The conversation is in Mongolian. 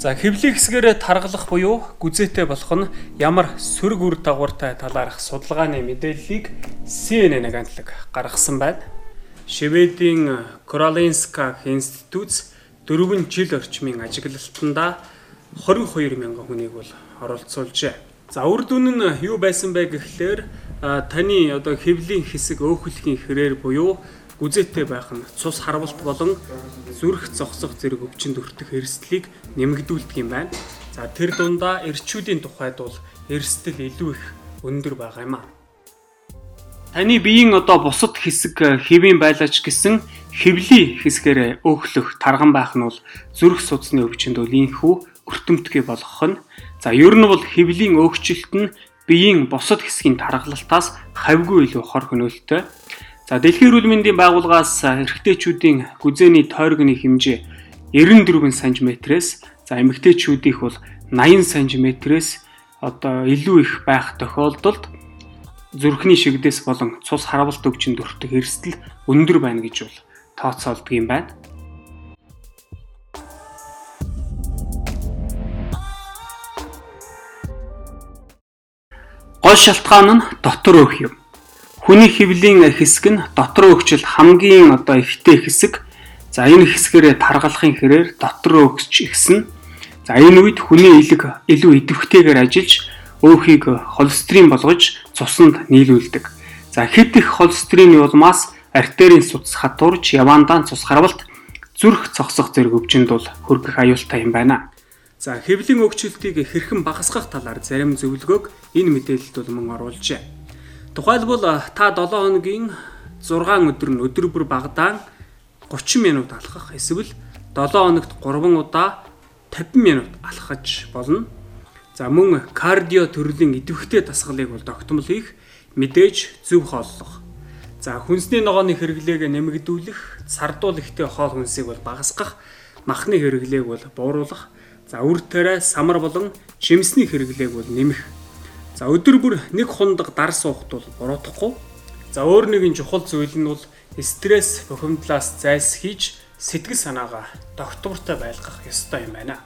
За хэвлэх хэсгээрээ таргалах буюу гүзээтэй болох нь ямар сөрөг үр дагавартай талаарх судалгааны мэдээллийг CNN агентлаг гаргасан байна. Шведийн Karolinska институт 4 жил орчмын ажиглалтанда 22 мянган хүнийг бол оролцуулжээ. За үр дүн нь юу байсан бэ гэхлээр таны одоо хэвлийн хэсэг өөхөлхийн хэрээр буюу гүзээтэй байх нь цус харвалт болон зүрх зогсох зэрэг өвчнөд өртөх эрсдлийг нэмэгдүүлдэг юм байна. За тэр дундаа эрчүүдийн тухайд бол эрсдэл илүү их өндөр байгаа юм а. Таны биеийн одоо бусад хэсэг хэвийн байлаач гэсэн хэвлийн хэсгээр өөхлөх тарган байх нь бол зүрх судасны өвчнөд бол инхүү өртөмтгий болгох нь. За ер нь бол хэвлийн өөгчлөлт нь биеийн бусад хэсгийн тархалтаас хавьгүй илүү хор хөнөөлтөй. За Дэлхийн эрүүл мэндийн байгууллагаас эрэгтэйчүүдийн гүзээний тойрогны хэмжээ 94 см-ээс за эмэгтэйчүүдийнх бол 80 см-ээс одоо илүү их байх тохиолдолд зүрхний шигдээс болон цус харавалт өвчнөд өртөх эрсдэл өндөр байна гэж бол тооцоолдог юм байна. Гол шалтгаан нь дотор өөх юм. Хүний хөвлийн хэсэг нь дотор өгчл хамгийн одоо ихтэй хэсэг. За энэ хэсгээрээ таргалахын хэрээр дотор өгч ихсэн. За энэ үед хүний элэг илүү идэвхтэйгээр ажиллаж өөхийг холестерин болгож цуснд нийлүүлдэг. За хэд их холестерины улмаас артерийн судас хатуурж явандаан цус харвалт зүрх цогсох зэрэг өвчнөд бол хөргөх аюултай юм байна. За хэвлийн өгчлөлтийг хэрхэн багасгах талаар зарим зөвлөгөөг энэ мэдээлэлд бол мөн оруулжээ. Тухайлбал та 7 хоногийн 6 өдөр нь өдөр бүр багадаан 30 минут алхах эсвэл 7 хоногт 3 удаа 50 минут алхаж болно. За мөн кардио төрлийн идэвхтэй дасгалыг бол тогтмол хийх, мэдээж зөв хооллох. За хүнсний ногооны хэрэглээг нэмэгдүүлэх, сардуул ихтэй хоол хүнсийг бол багасгах, махны хэрэглээг бол бууруулах, за үр тариа, самар болон жимсний хэрэглээг бол нэмэх За өдөр бүр нэг хундаг дар суухт бол буруутахгүй. За өөр нэгэн чухал зүйл нь бол стресс бухимдлаас зайлсхийж сэтгэл санаагаа доктортой байлгах ёстой юм байна.